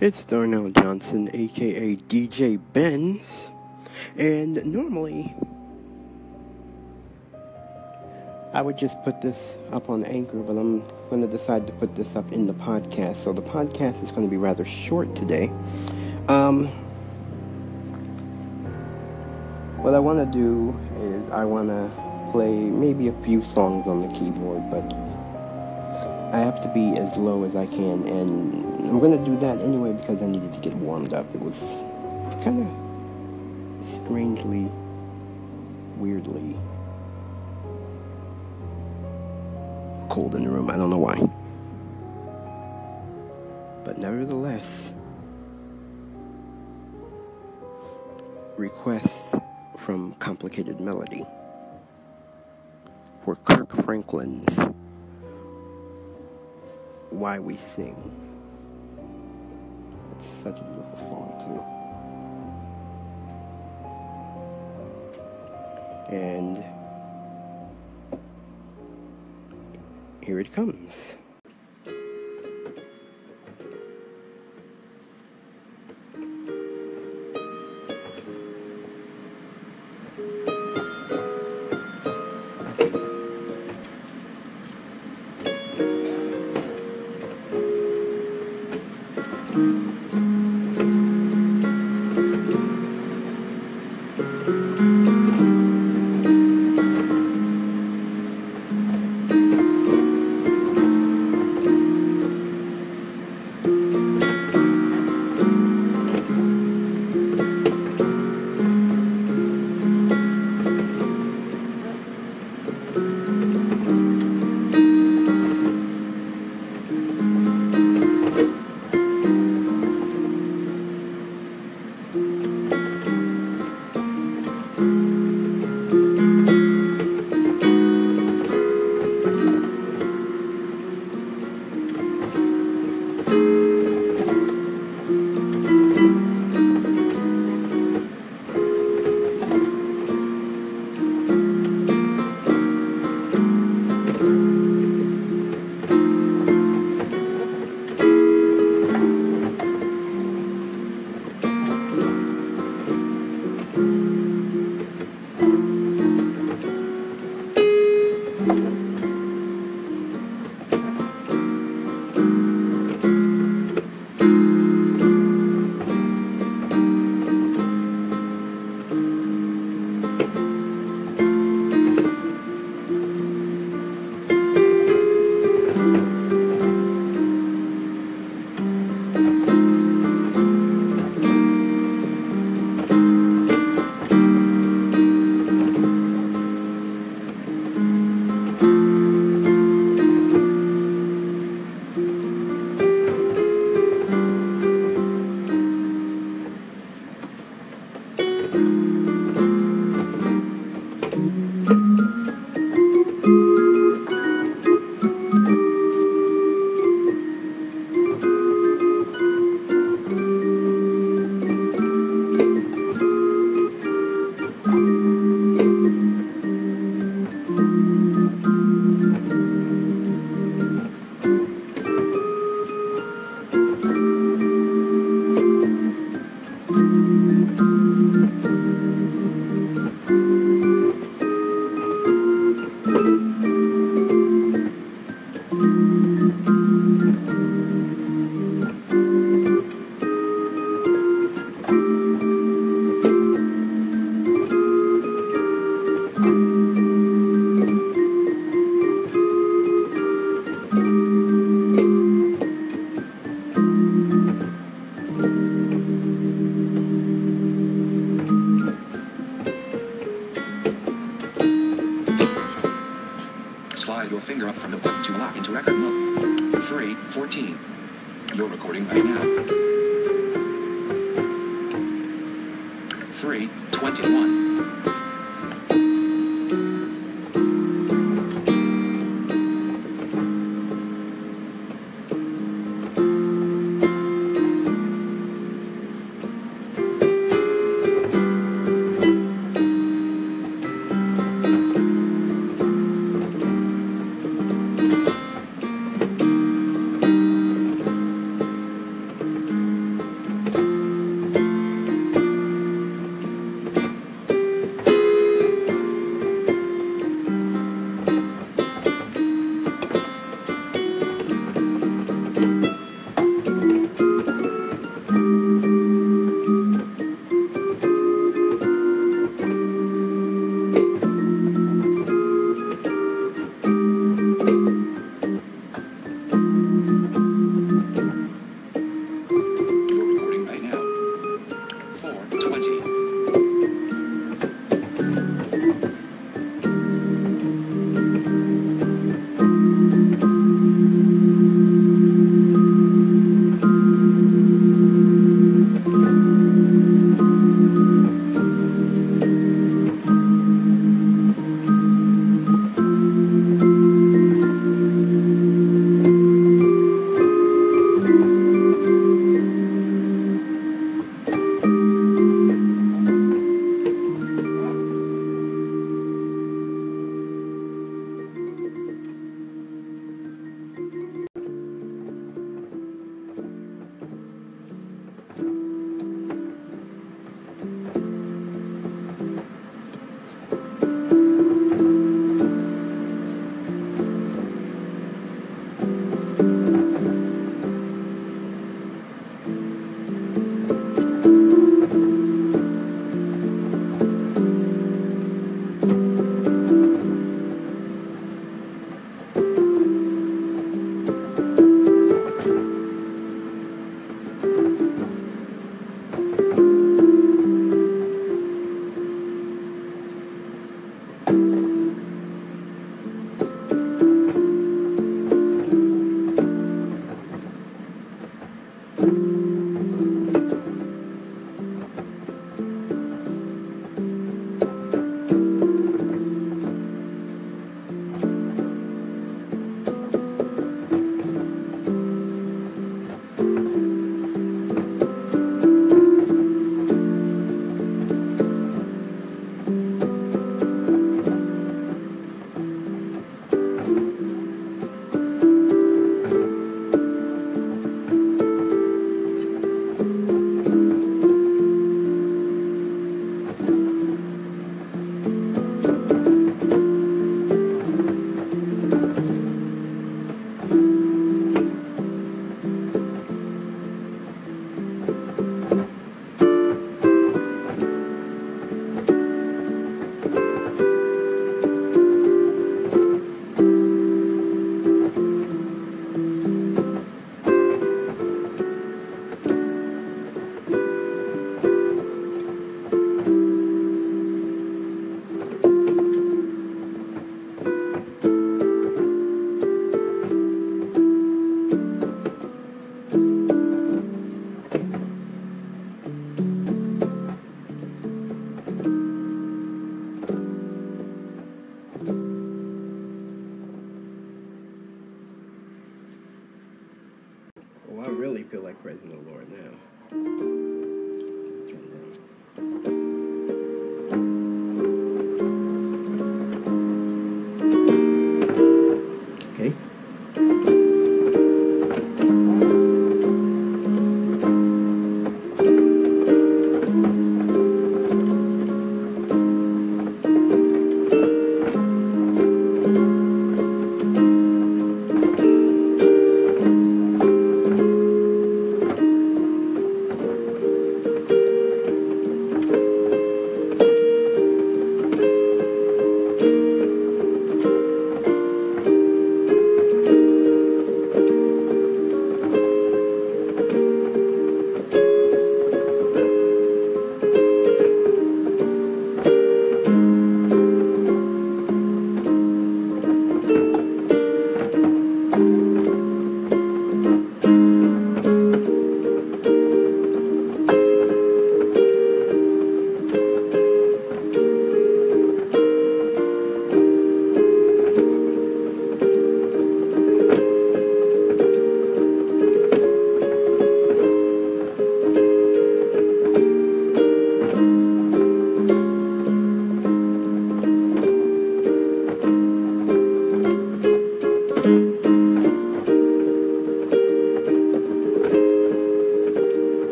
It's Darnell Johnson, aka DJ Benz, and normally I would just put this up on Anchor, but I'm going to decide to put this up in the podcast. So the podcast is going to be rather short today. Um, what I want to do is I want to play maybe a few songs on the keyboard, but I have to be as low as I can, and I'm gonna do that anyway because I needed to get warmed up. It was, kind of strangely, weirdly cold in the room. I don't know why. But nevertheless, requests from Complicated Melody for Kirk Franklin's why We Sing. It's such a beautiful song, too. And here it comes.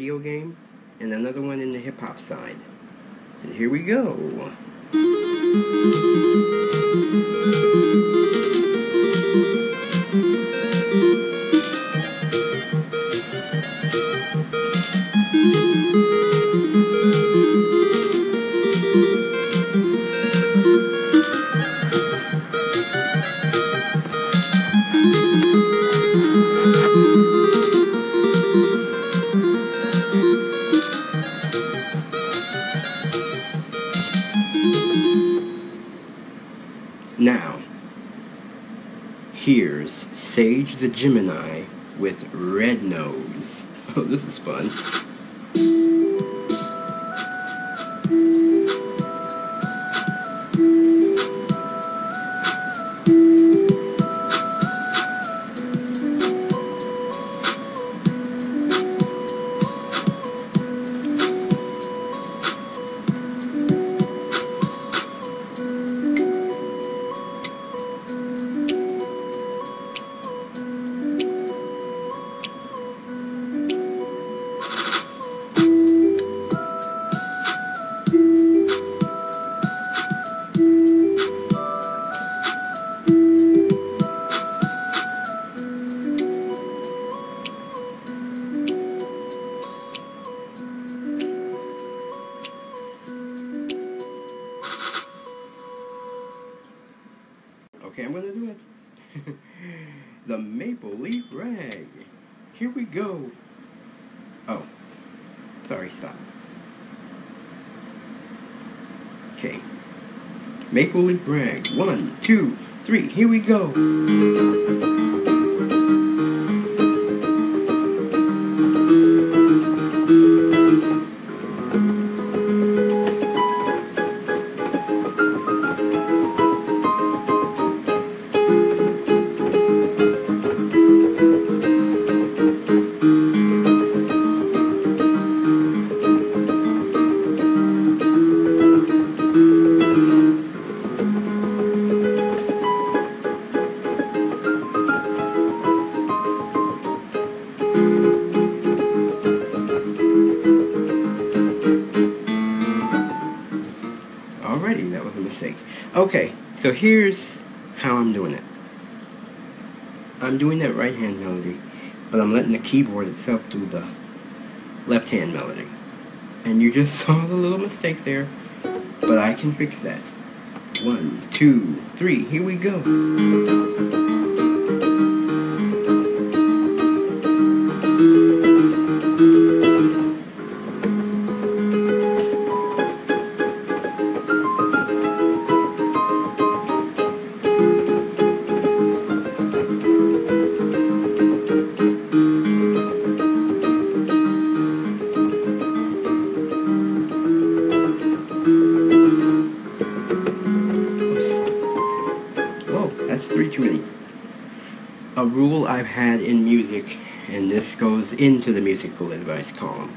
Video game and another one in the hip hop side. And here we go. Gemini with Red Nose. Oh, this is fun. Okay, I'm gonna do it. the Maple Leaf Rag. Here we go. Oh, sorry, stop. Okay. Maple Leaf Rag. One, two, three. Here we go. Here's how I'm doing it. I'm doing that right hand melody, but I'm letting the keyboard itself do the left hand melody. And you just saw the little mistake there. But I can fix that. One, two, three, here we go. Into the musical advice column.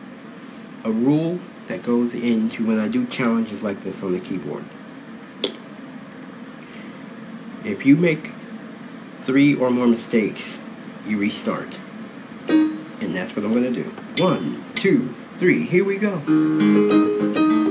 A rule that goes into when I do challenges like this on the keyboard. If you make three or more mistakes, you restart. And that's what I'm going to do. One, two, three, here we go.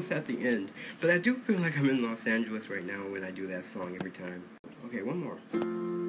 Close at the end. But I do feel like I'm in Los Angeles right now when I do that song every time. Okay, one more.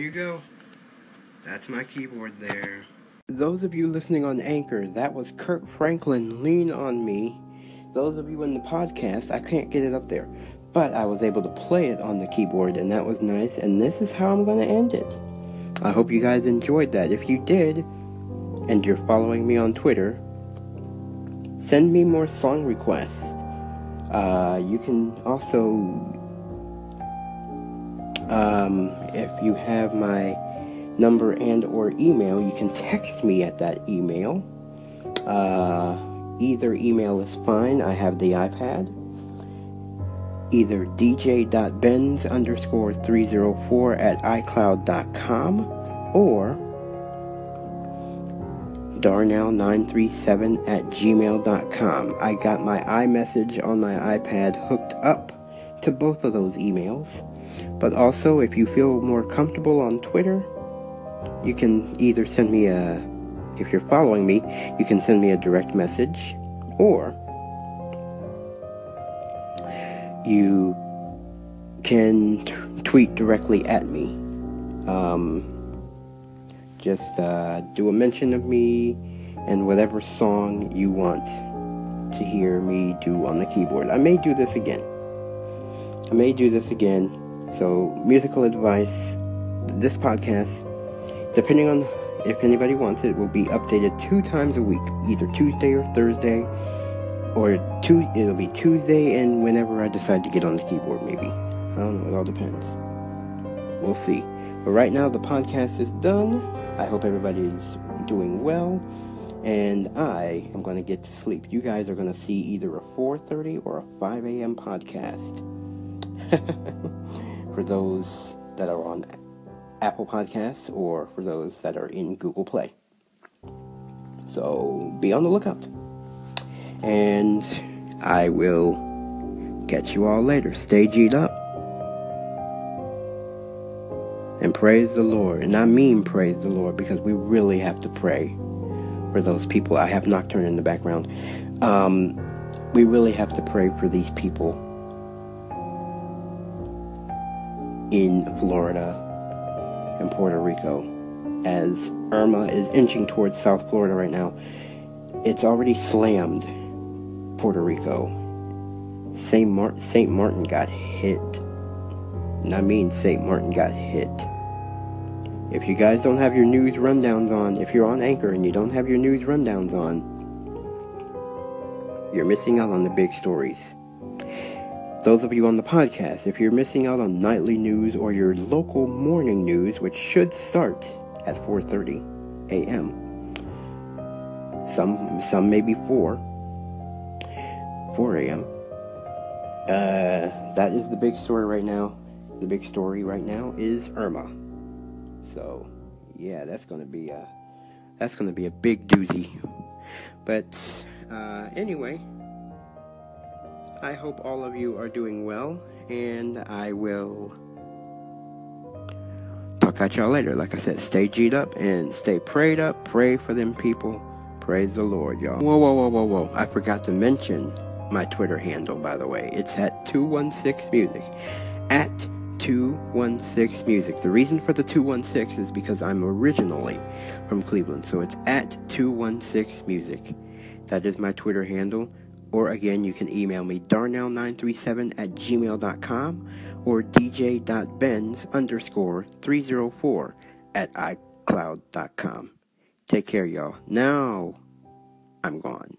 You go. That's my keyboard there. Those of you listening on Anchor, that was Kirk Franklin, Lean on Me. Those of you in the podcast, I can't get it up there. But I was able to play it on the keyboard, and that was nice. And this is how I'm going to end it. I hope you guys enjoyed that. If you did, and you're following me on Twitter, send me more song requests. Uh, you can also, um, if you have my number and or email, you can text me at that email. Uh, either email is fine. I have the iPad. either dj.benz underscore 304 at icloud.com or darnell937 at gmail.com. I got my iMessage on my iPad hooked up to both of those emails. But also, if you feel more comfortable on Twitter, you can either send me a, if you're following me, you can send me a direct message or you can t- tweet directly at me. Um, just uh, do a mention of me and whatever song you want to hear me do on the keyboard. I may do this again. I may do this again. So, musical advice, this podcast, depending on if anybody wants it, will be updated two times a week, either Tuesday or Thursday or two it'll be Tuesday and whenever I decide to get on the keyboard maybe. I don't know, it all depends. We'll see. But right now the podcast is done. I hope everybody is doing well and I am going to get to sleep. You guys are going to see either a 4:30 or a 5 a.m. podcast. for those that are on Apple Podcasts or for those that are in Google Play. So be on the lookout. And I will catch you all later. Stay G'd up. And praise the Lord. And I mean praise the Lord because we really have to pray for those people. I have Nocturne in the background. Um, we really have to pray for these people in Florida and Puerto Rico as Irma is inching towards South Florida right now. It's already slammed Puerto Rico. St. Mar- St. Martin got hit. And I mean St. Martin got hit. If you guys don't have your news rundowns on, if you're on Anchor and you don't have your news rundowns on, you're missing out on the big stories. Those of you on the podcast, if you're missing out on nightly news or your local morning news, which should start at 4:30 a.m. Some some may be 4 4 a.m. Uh, that is the big story right now. The big story right now is Irma. So, yeah, that's gonna be a that's gonna be a big doozy. But uh, anyway, I hope all of you are doing well, and I will talk at y'all later. Like I said, stay G'd up and stay prayed up. Pray for them people. Praise the Lord, y'all. Whoa, whoa, whoa, whoa, whoa. I forgot to mention my Twitter handle, by the way. It's at 216 Music. At 216 Music. The reason for the 216 is because I'm originally from Cleveland, so it's at 216 Music. That is my Twitter handle. Or again, you can email me darnell937 at gmail.com or dj.benz underscore 304 at icloud.com. Take care, y'all. Now, I'm gone.